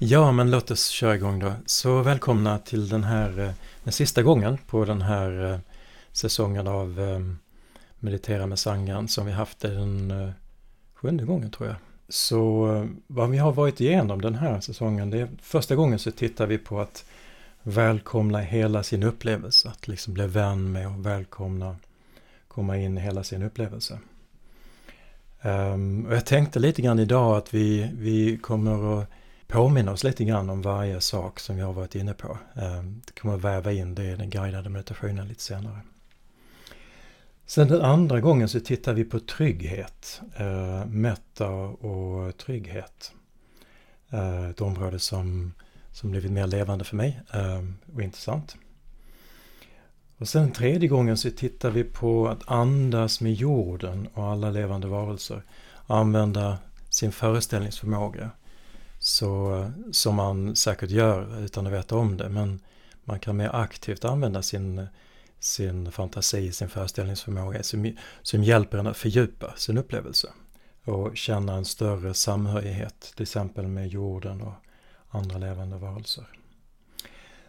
Ja, men låt oss köra igång då. Så välkomna till den här, eh, den sista gången på den här eh, säsongen av eh, Meditera med Sangan som vi haft den sjunde gången tror jag. Så vad vi har varit igenom den här säsongen, det är första gången så tittar vi på att välkomna hela sin upplevelse, att liksom bli vän med och välkomna, komma in i hela sin upplevelse. Um, och jag tänkte lite grann idag att vi, vi kommer att påminna oss lite grann om varje sak som vi har varit inne på. Ehm, det kommer att väva in det i den guidade meditationen lite senare. Sen den andra gången så tittar vi på trygghet, eh, mätta och trygghet. Eh, ett område som, som blivit mer levande för mig ehm, och intressant. Och sen tredje gången så tittar vi på att andas med jorden och alla levande varelser. Använda sin föreställningsförmåga. Så, som man säkert gör utan att veta om det. Men man kan mer aktivt använda sin, sin fantasi, sin föreställningsförmåga som, som hjälper en att fördjupa sin upplevelse. Och känna en större samhörighet, till exempel med jorden och andra levande varelser.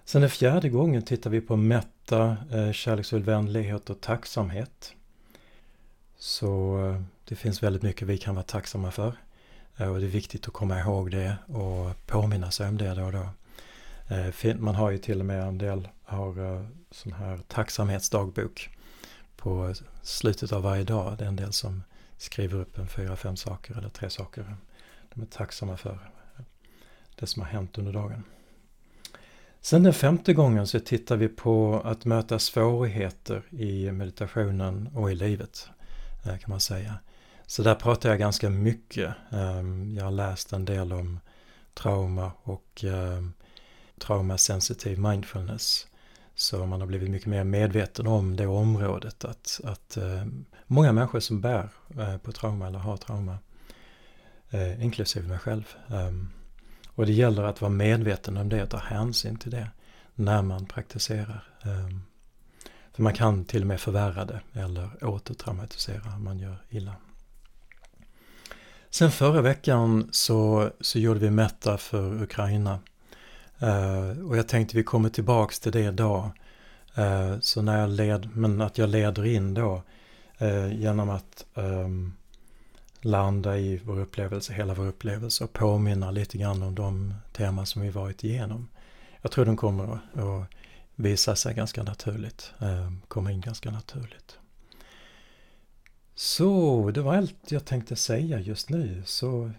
Sen den fjärde gången tittar vi på mätta, eh, kärleksfull vänlighet och tacksamhet. Så eh, det finns väldigt mycket vi kan vara tacksamma för. Eh, och det är viktigt att komma ihåg det och påminna sig om det då och då. Eh, man har ju till och med en del har eh, sån här tacksamhetsdagbok på slutet av varje dag. Det är en del som skriver upp en fyra, fem saker eller tre saker de är tacksamma för. Det som har hänt under dagen. Sen den femte gången så tittar vi på att möta svårigheter i meditationen och i livet, kan man säga. Så där pratar jag ganska mycket. Ehm, jag har läst en del om trauma och ehm, traumasensitiv mindfulness. Så man har blivit mycket mer medveten om det området. Att, att ehm, många människor som bär eh, på trauma eller har trauma, eh, inklusive mig själv, och det gäller att vara medveten om det och ta hänsyn till det när man praktiserar. För man kan till och med förvärra det eller återtraumatisera om man gör illa. Sen förra veckan så, så gjorde vi Meta för Ukraina. Uh, och jag tänkte vi kommer tillbaks till det idag. Uh, eh, så när jag led, men att jag leder in då uh, genom att um, landa i vår upplevelse, hela vår upplevelse och påminna lite grann om de teman som vi varit igenom. Jag tror de kommer att visa sig ganska naturligt, komma in ganska naturligt. Så, det var allt jag tänkte säga just nu. Så,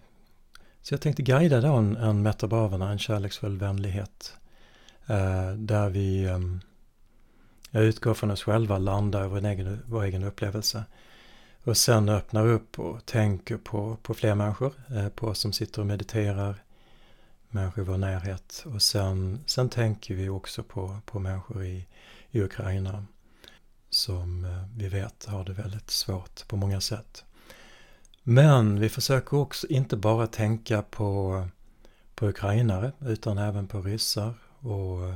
så jag tänkte guida då en, en metabaverna, en kärleksfull vänlighet. Eh, där vi eh, jag utgår från oss själva, landar i vår egen, vår egen upplevelse. Och sen öppnar upp och tänker på, på fler människor, eh, på oss som sitter och mediterar, människor i vår närhet. Och sen, sen tänker vi också på, på människor i, i Ukraina som eh, vi vet har det väldigt svårt på många sätt. Men vi försöker också inte bara tänka på, på ukrainare utan även på ryssar och,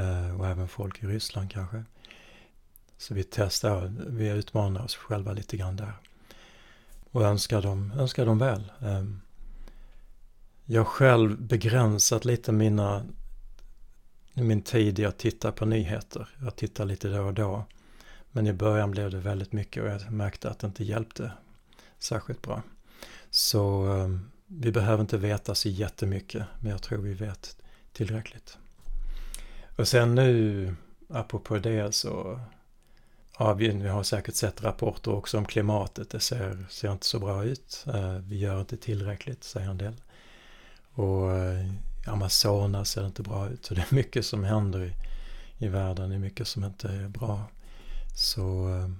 eh, och även folk i Ryssland kanske. Så vi testar, vi utmanar oss själva lite grann där. Och önskar dem, önskar dem väl. Ehm, jag har själv begränsat lite mina, min tid i att titta på nyheter. Jag tittar lite då och då. Men i början blev det väldigt mycket och jag märkte att det inte hjälpte särskilt bra. Så ehm, vi behöver inte veta så jättemycket, men jag tror vi vet tillräckligt. Och sen nu, apropå det, så Ja, vi, vi, har säkert sett rapporter också om klimatet. Det ser, ser inte så bra ut. Eh, vi gör inte tillräckligt, säger en del. Och eh, i Amazonas ser det inte bra ut. Så det är mycket som händer i, i världen. Det är mycket som inte är bra. Så eh,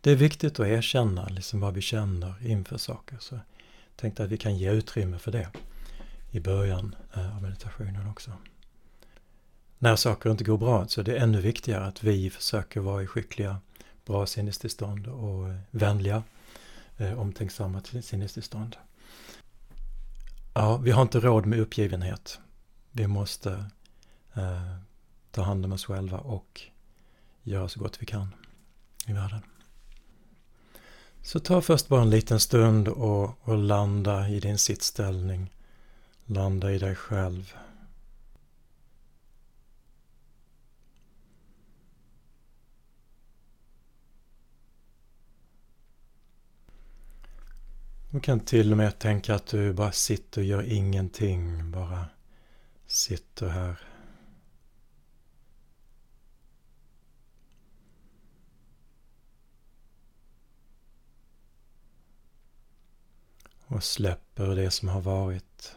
det är viktigt att erkänna liksom vad vi känner inför saker. Så jag tänkte att vi kan ge utrymme för det i början eh, av meditationen också. När saker inte går bra så är det ännu viktigare att vi försöker vara i skickliga bra sinnestillstånd och eh, vänliga, omtänksamma sinnestillstånd. Ja, vi har inte råd med uppgivenhet. Vi måste eh, ta hand om oss själva och göra så gott vi kan i världen. Så ta först bara en liten stund och, och landa i din sittställning. Landa i dig själv. Du kan till och med tänka att du bara sitter och gör ingenting, bara sitter här. Och släpper det som har varit.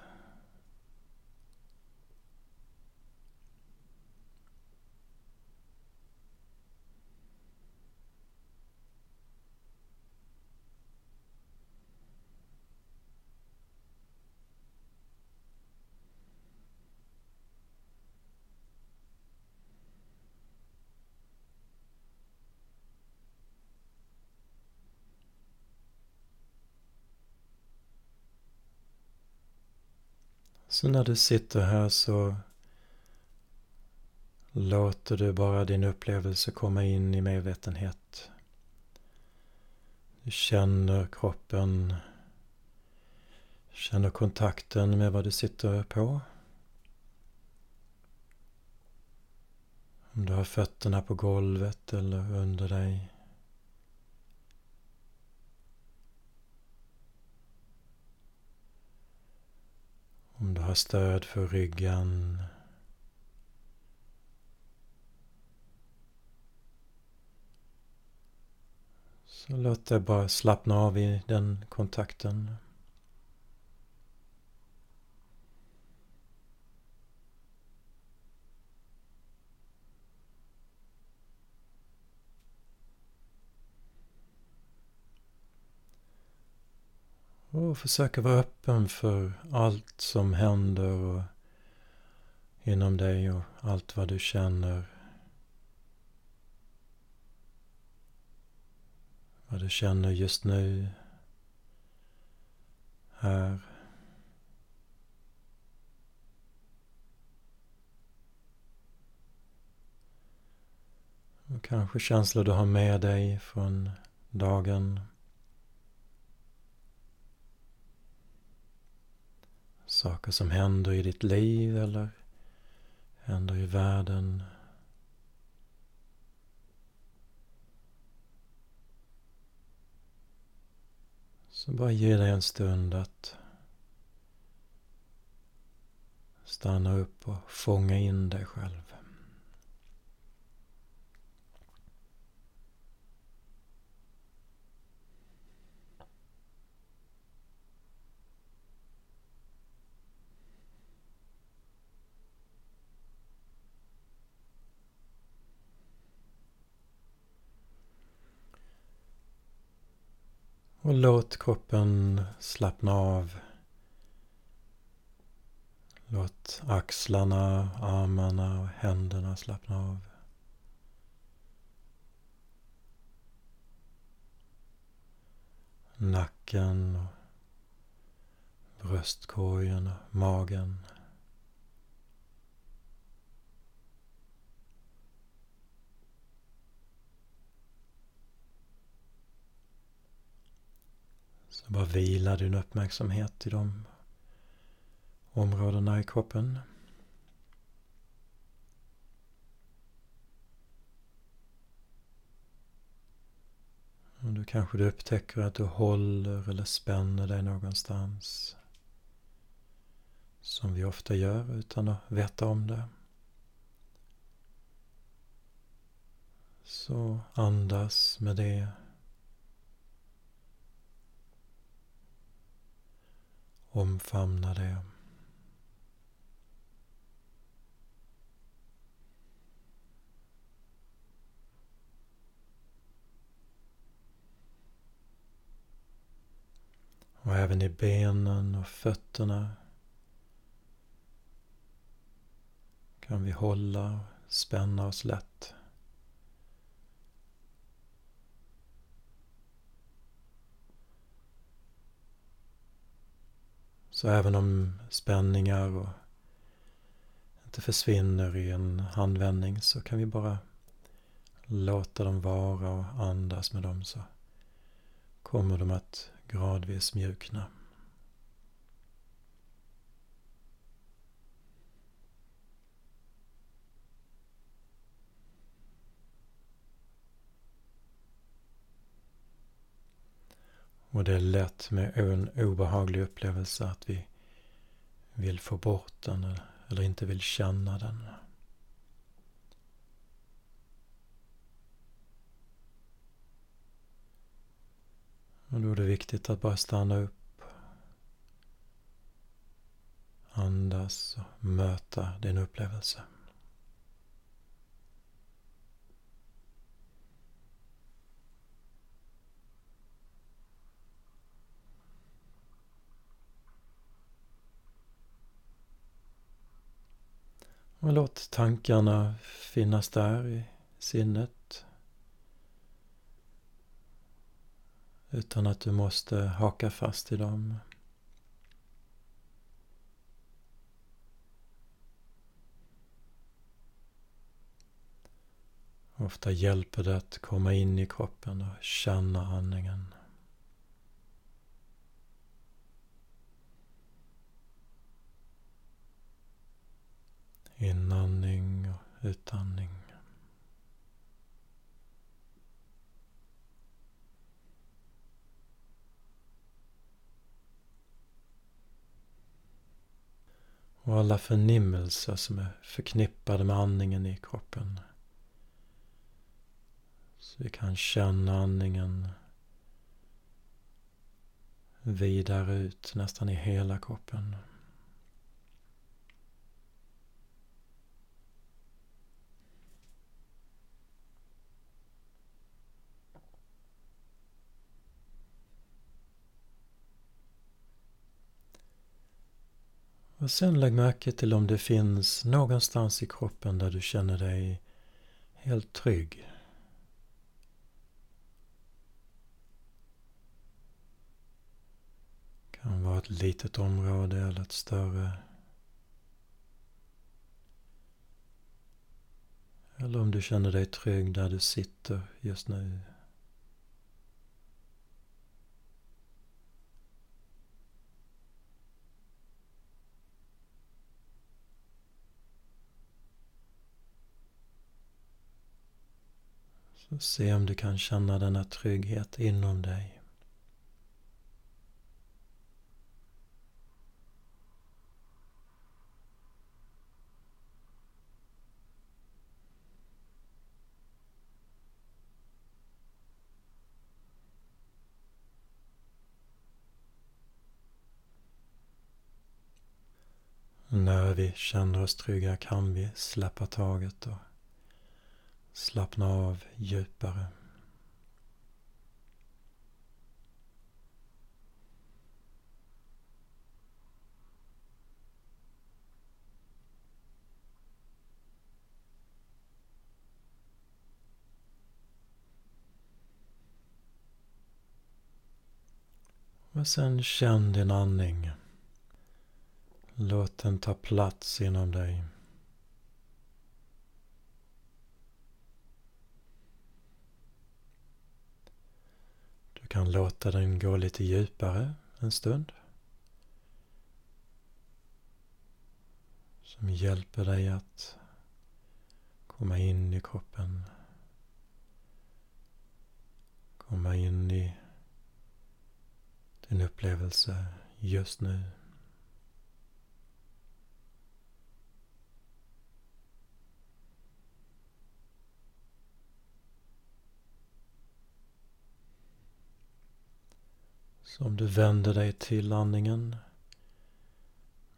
Så när du sitter här så låter du bara din upplevelse komma in i medvetenhet. Du känner kroppen, känner kontakten med vad du sitter på. Om du har fötterna på golvet eller under dig. Om du har stöd för ryggen. Så låt det bara slappna av i den kontakten. Och försöka vara öppen för allt som händer och inom dig och allt vad du känner. Vad du känner just nu. Här. Och kanske känslor du har med dig från dagen. Saker som händer i ditt liv eller händer i världen. Så bara ge dig en stund att stanna upp och fånga in dig själv. Och låt kroppen slappna av. Låt axlarna, armarna och händerna slappna av. Nacken och bröstkorgen och magen. Bara vila din uppmärksamhet i de områdena i kroppen. Och då kanske du upptäcker att du håller eller spänner dig någonstans. Som vi ofta gör utan att veta om det. Så andas med det Omfamna det. Och även i benen och fötterna kan vi hålla och spänna oss lätt. Så även om spänningar och inte försvinner i en handvändning så kan vi bara låta dem vara och andas med dem så kommer de att gradvis mjukna. Och det är lätt med en obehaglig upplevelse att vi vill få bort den eller inte vill känna den. Och då är det viktigt att bara stanna upp, andas och möta din upplevelse. Och låt tankarna finnas där i sinnet. Utan att du måste haka fast i dem. Ofta hjälper det att komma in i kroppen och känna andningen. Inandning och utandning. Och alla förnimmelser som är förknippade med andningen i kroppen. Så vi kan känna andningen vidare ut nästan i hela kroppen. Och sen lägg märke till om det finns någonstans i kroppen där du känner dig helt trygg. Det kan vara ett litet område eller ett större. Eller om du känner dig trygg där du sitter just nu. Så se om du kan känna denna trygghet inom dig. När vi känner oss trygga kan vi släppa taget och Slappna av djupare. Och sen känn din andning. Låt den ta plats inom dig. Kan låta den gå lite djupare en stund. Som hjälper dig att komma in i kroppen. Komma in i din upplevelse just nu. Så om du vänder dig till andningen,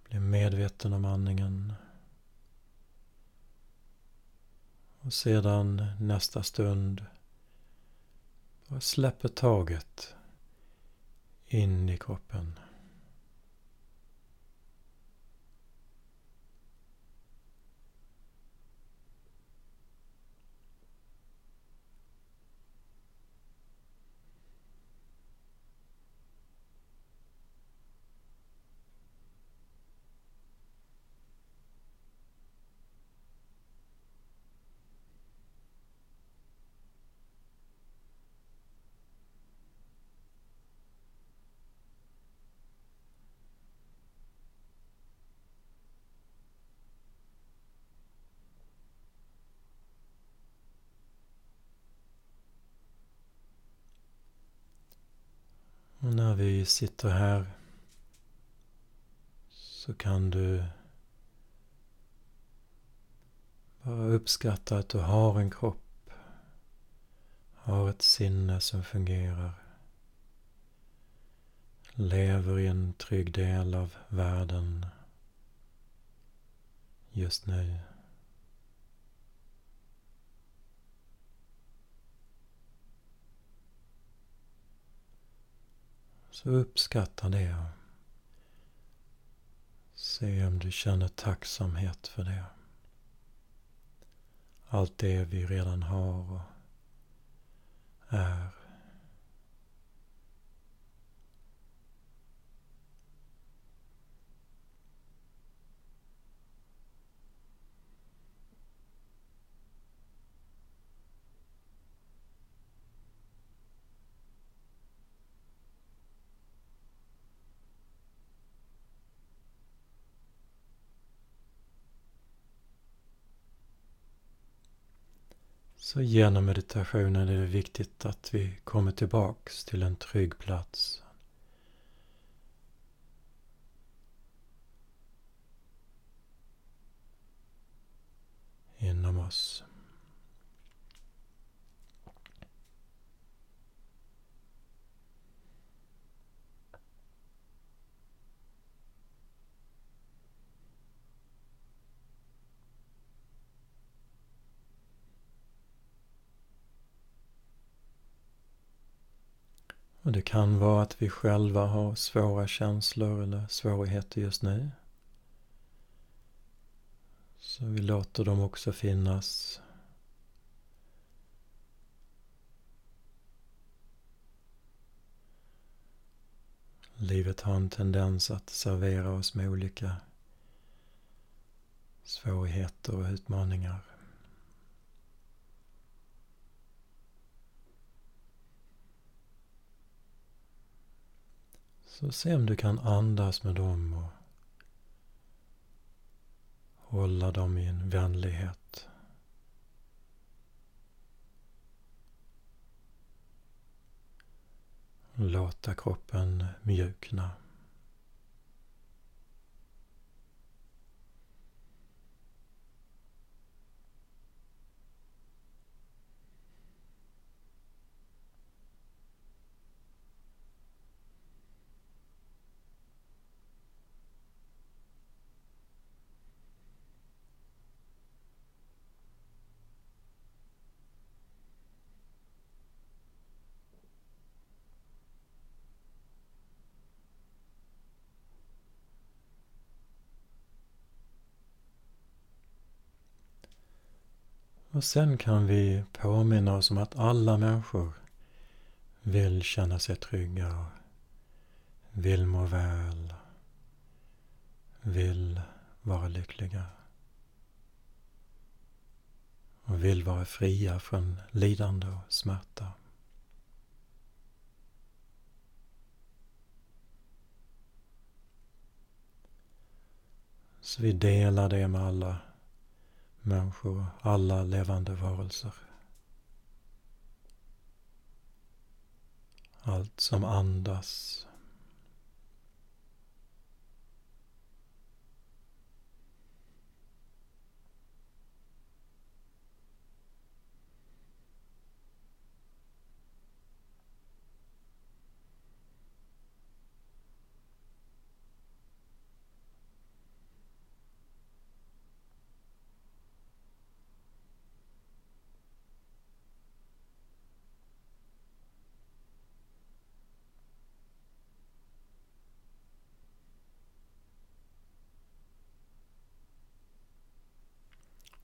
blir medveten om andningen och sedan nästa stund bara släpper taget in i kroppen. Sitter här så kan du bara uppskatta att du har en kropp, har ett sinne som fungerar, lever i en trygg del av världen just nu. Så uppskatta det. Se om du känner tacksamhet för det. Allt det vi redan har och är. Så genom meditationen är det viktigt att vi kommer tillbaks till en trygg plats. Inom oss. Och det kan vara att vi själva har svåra känslor eller svårigheter just nu. Så vi låter dem också finnas. Livet har en tendens att servera oss med olika svårigheter och utmaningar. Så se om du kan andas med dem och hålla dem i en vänlighet. Låta kroppen mjukna. Och sen kan vi påminna oss om att alla människor vill känna sig trygga och vill må väl, vill vara lyckliga och vill vara fria från lidande och smärta. Så vi delar det med alla människor, alla levande varelser. Allt som andas.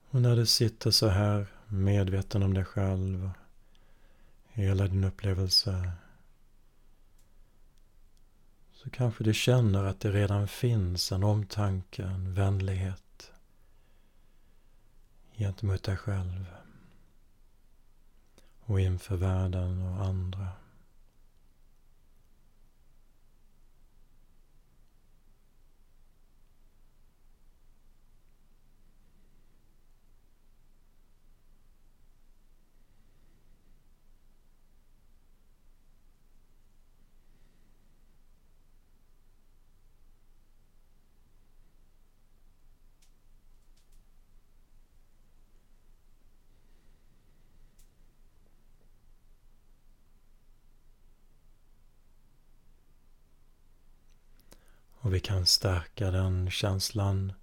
Och när du sitter så här medveten om dig själv, hela din upplevelse, så kanske du känner att det redan finns en omtanke, en vänlighet gentemot dig själv och inför världen och andra. Vi kan stärka den känslan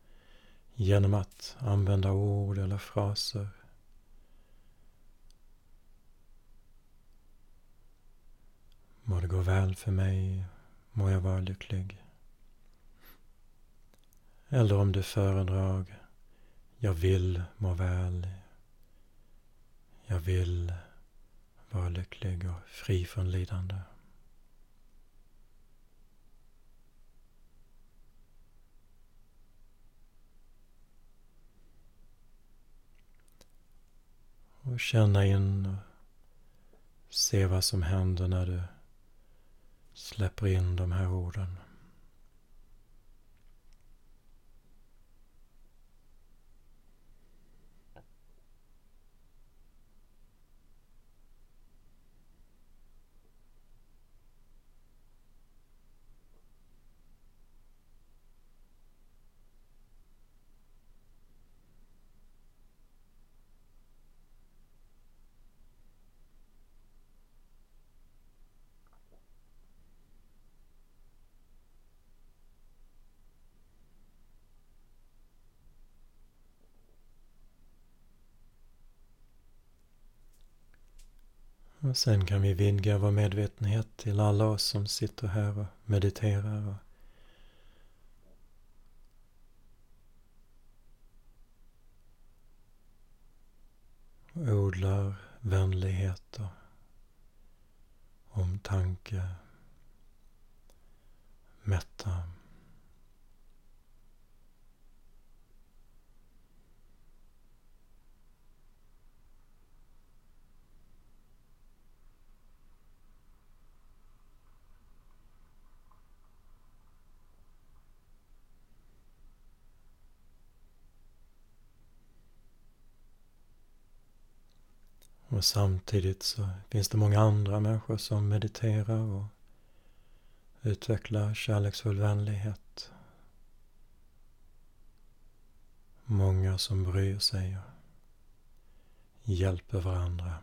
genom att använda ord eller fraser. Må det gå väl för mig, må jag vara lycklig. Eller om du föredrar, jag vill må väl. Jag vill vara lycklig och fri från lidande. Och känna in och se vad som händer när du släpper in de här orden. Och sen kan vi vidga vår medvetenhet till alla oss som sitter här och mediterar. Och odlar vänlighet och omtanke, mätta. Och samtidigt så finns det många andra människor som mediterar och utvecklar kärleksfull vänlighet. Många som bryr sig och hjälper varandra.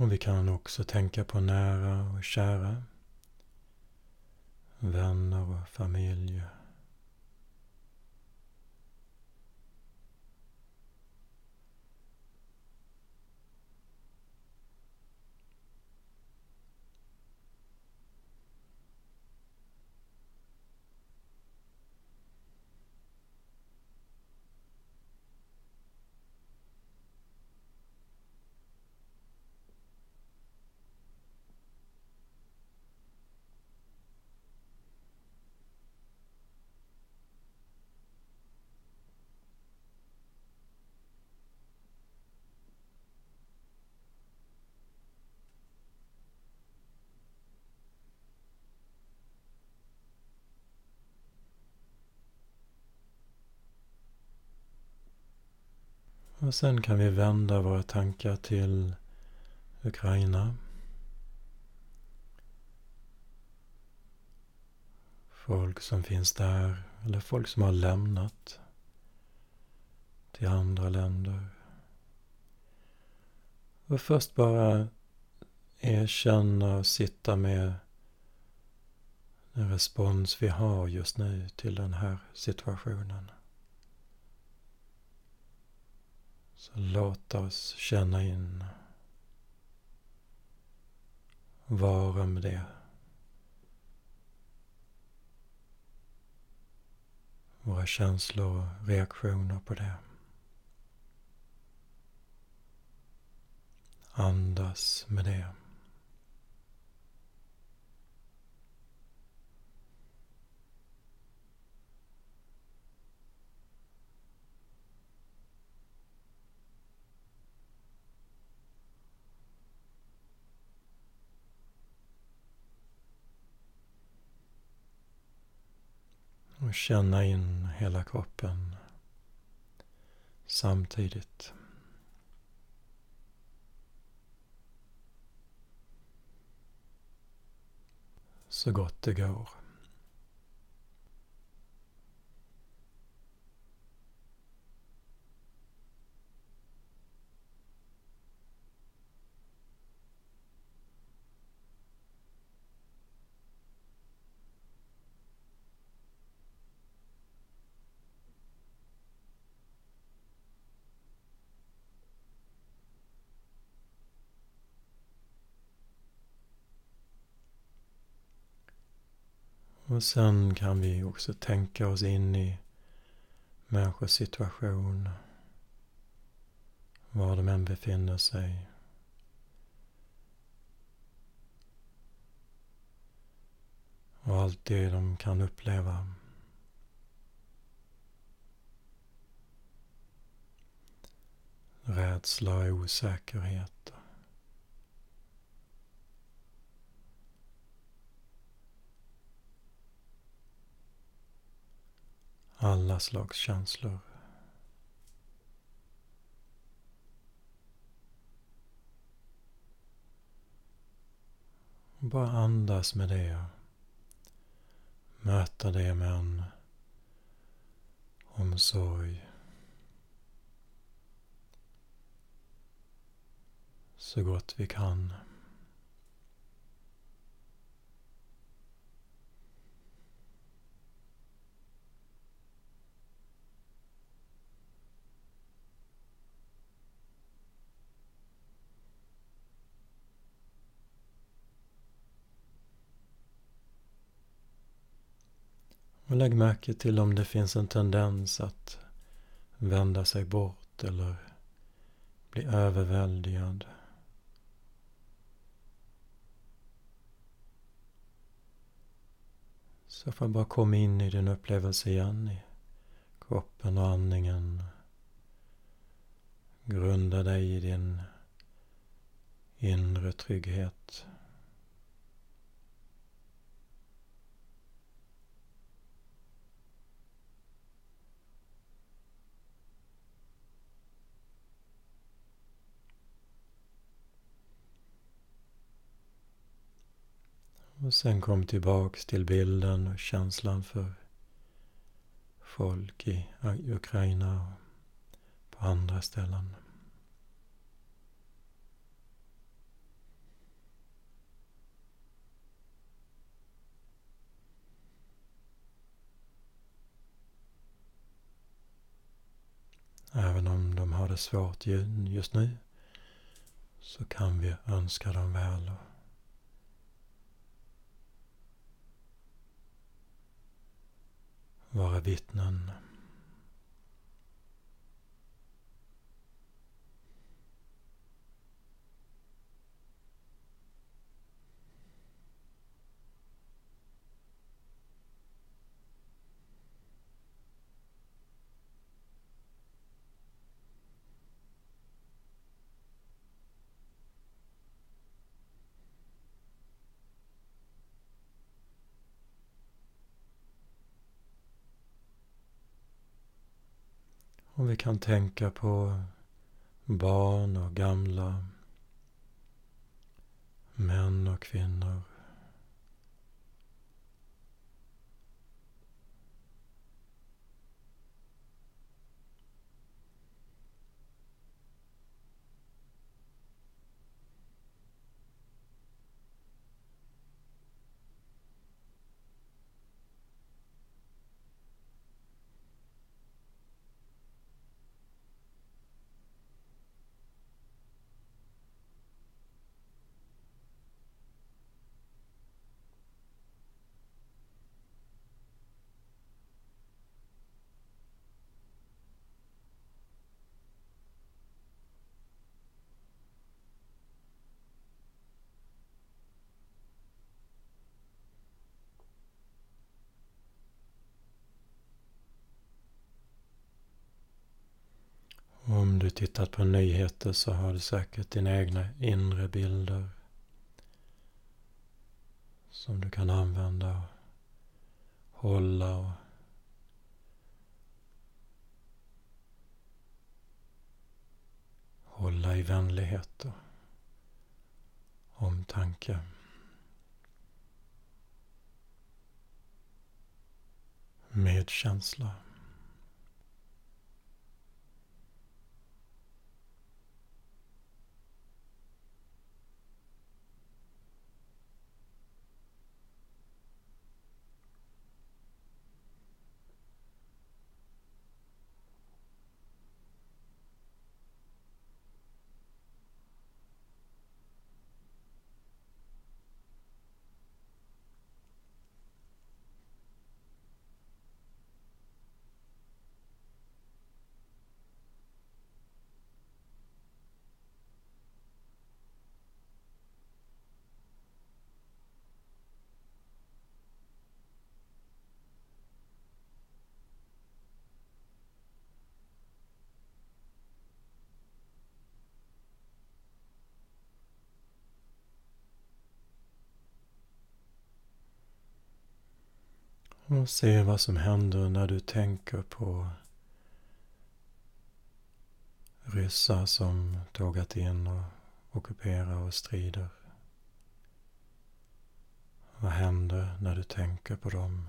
Och vi kan också tänka på nära och kära. Vänner och familj. Och sen kan vi vända våra tankar till Ukraina. Folk som finns där, eller folk som har lämnat till andra länder. Och först bara erkänna och sitta med den respons vi har just nu till den här situationen. Så låt oss känna in. Vara med det. Våra känslor och reaktioner på det. Andas med det. och känna in hela kroppen samtidigt. Så gott det går. Och sen kan vi också tänka oss in i människors situation. Var de än befinner sig. Och allt det de kan uppleva. Rädsla och osäkerhet. Alla slags känslor. Bara andas med det. Möta det med en omsorg. Så gott vi kan. Och lägg märke till om det finns en tendens att vända sig bort eller bli överväldigad. Så får bara komma in i din upplevelse igen i kroppen och andningen. Grunda dig i din inre trygghet. Och sen kom tillbaks till bilden och känslan för folk i Ukraina och på andra ställen. Även om de har det svårt just nu så kan vi önska dem väl. Vara vittnen. Vi kan tänka på barn och gamla, män och kvinnor. tittat på nyheter så har du säkert dina egna inre bilder som du kan använda och hålla och hålla i vänlighet och omtanke. Medkänsla. Och se vad som händer när du tänker på ryssar som tågat in och ockuperar och strider. Vad händer när du tänker på dem?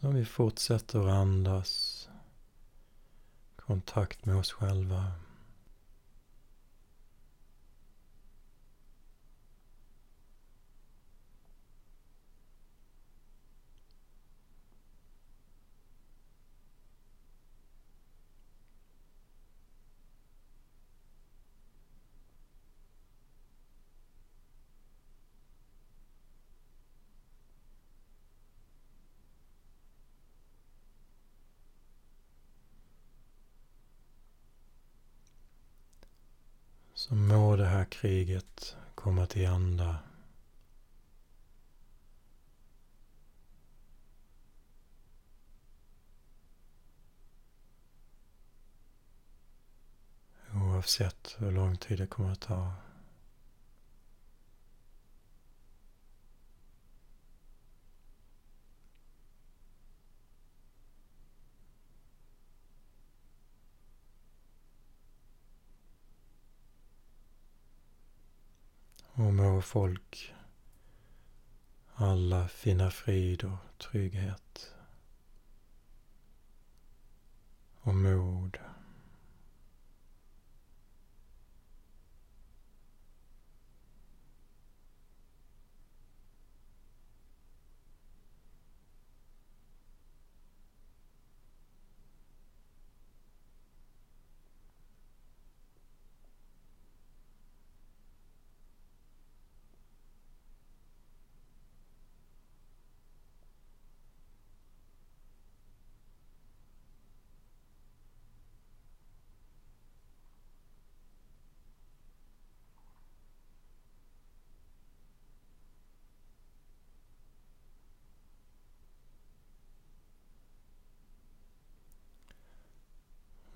Så vi fortsätter att andas. Kontakt med oss själva. Så må det här till. Oavsett hur lång tid det kommer att ta. Och må folk alla finna frid och trygghet och mod.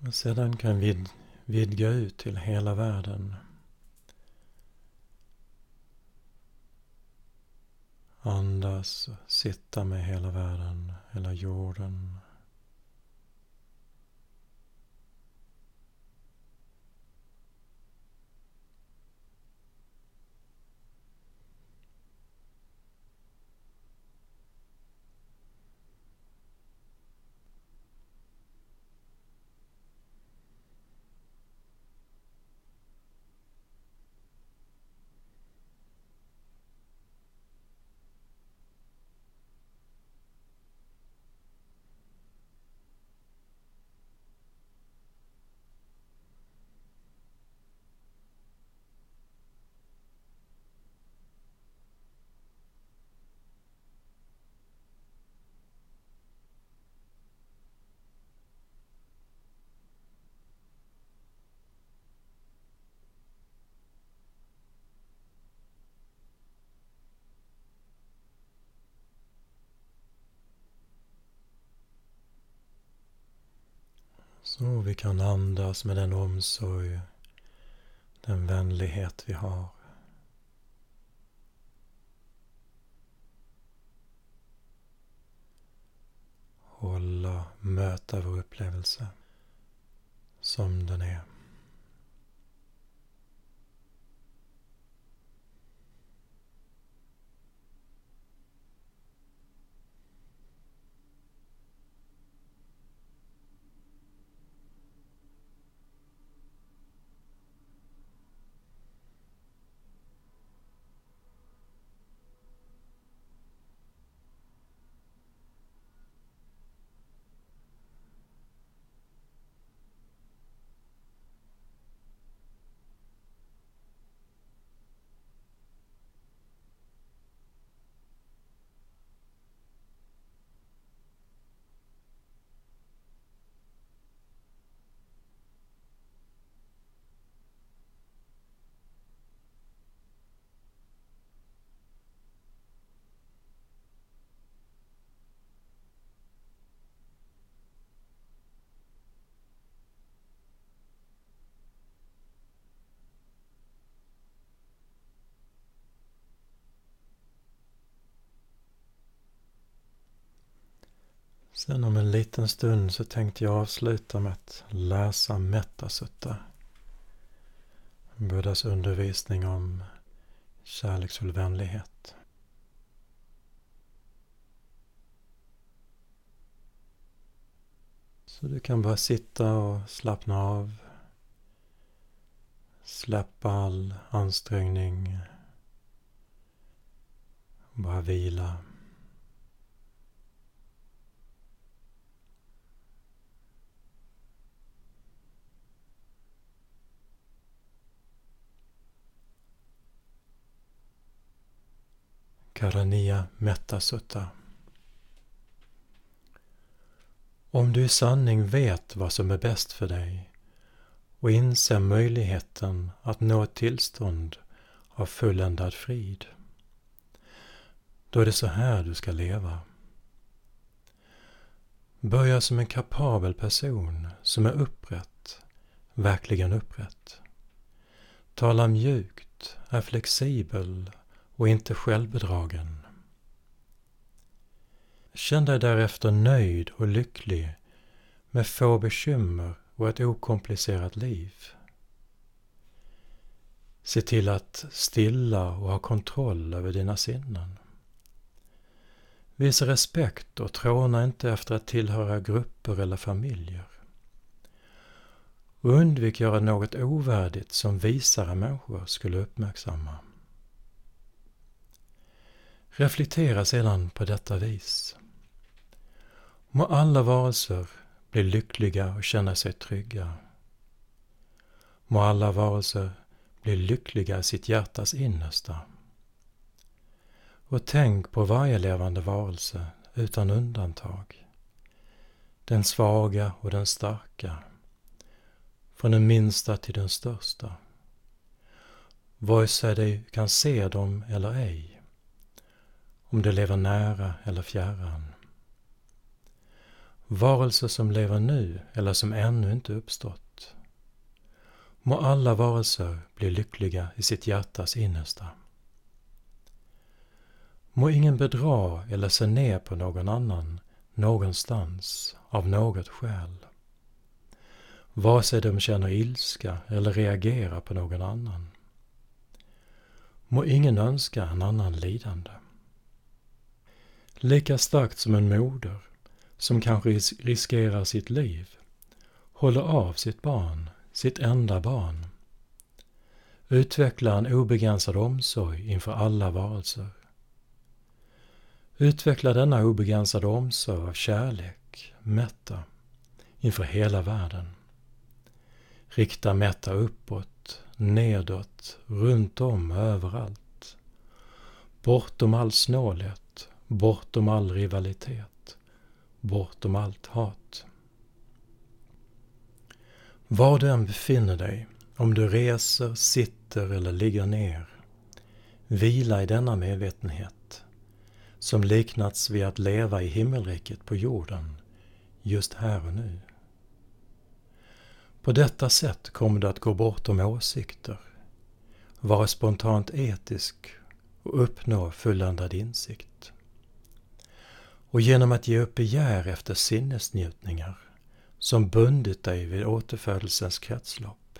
Och sedan kan vi vidga ut till hela världen. Andas och sitta med hela världen, hela jorden. Så vi kan andas med den omsorg, den vänlighet vi har. Hålla, möta vår upplevelse som den är. Sen om en liten stund så tänkte jag avsluta med att läsa Metasutta. Buddhas undervisning om kärleksfull vänlighet. Så du kan bara sitta och slappna av. Släppa all ansträngning. Bara vila. Karania Mettasutta. Om du i sanning vet vad som är bäst för dig och inser möjligheten att nå ett tillstånd av fulländad frid, då är det så här du ska leva. Börja som en kapabel person som är upprätt, verkligen upprätt. Tala mjukt, är flexibel och inte självbedragen. Känn dig därefter nöjd och lycklig med få bekymmer och ett okomplicerat liv. Se till att stilla och ha kontroll över dina sinnen. Visa respekt och tråna inte efter att tillhöra grupper eller familjer. Och undvik göra något ovärdigt som visare människor skulle uppmärksamma. Reflektera sedan på detta vis. Må alla varelser bli lyckliga och känna sig trygga. Må alla varelser bli lyckliga i sitt hjärtas innersta. Och tänk på varje levande varelse utan undantag. Den svaga och den starka. Från den minsta till den största. Vare sig du kan se dem eller ej om de lever nära eller fjärran. Varelser som lever nu eller som ännu inte uppstått. Må alla varelser bli lyckliga i sitt hjärtas innersta. Må ingen bedra eller se ner på någon annan någonstans av något skäl. Vare sig de känner ilska eller reagerar på någon annan. Må ingen önska en annan lidande. Lika starkt som en moder, som kanske riskerar sitt liv, håller av sitt barn, sitt enda barn. Utveckla en obegränsad omsorg inför alla varelser. Utveckla denna obegränsade omsorg av kärlek, mätta, inför hela världen. Rikta mätta uppåt, nedåt, runt om överallt. Bortom all snålhet, bortom all rivalitet, bortom allt hat. Var du än befinner dig, om du reser, sitter eller ligger ner, vila i denna medvetenhet, som liknats vid att leva i himmelriket på jorden, just här och nu. På detta sätt kommer du att gå bortom åsikter, vara spontant etisk och uppnå fulländad insikt. Och genom att ge upp begär efter sinnesnjutningar som bundit dig vid återfödelsens kretslopp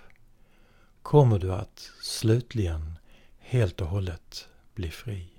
kommer du att slutligen helt och hållet bli fri.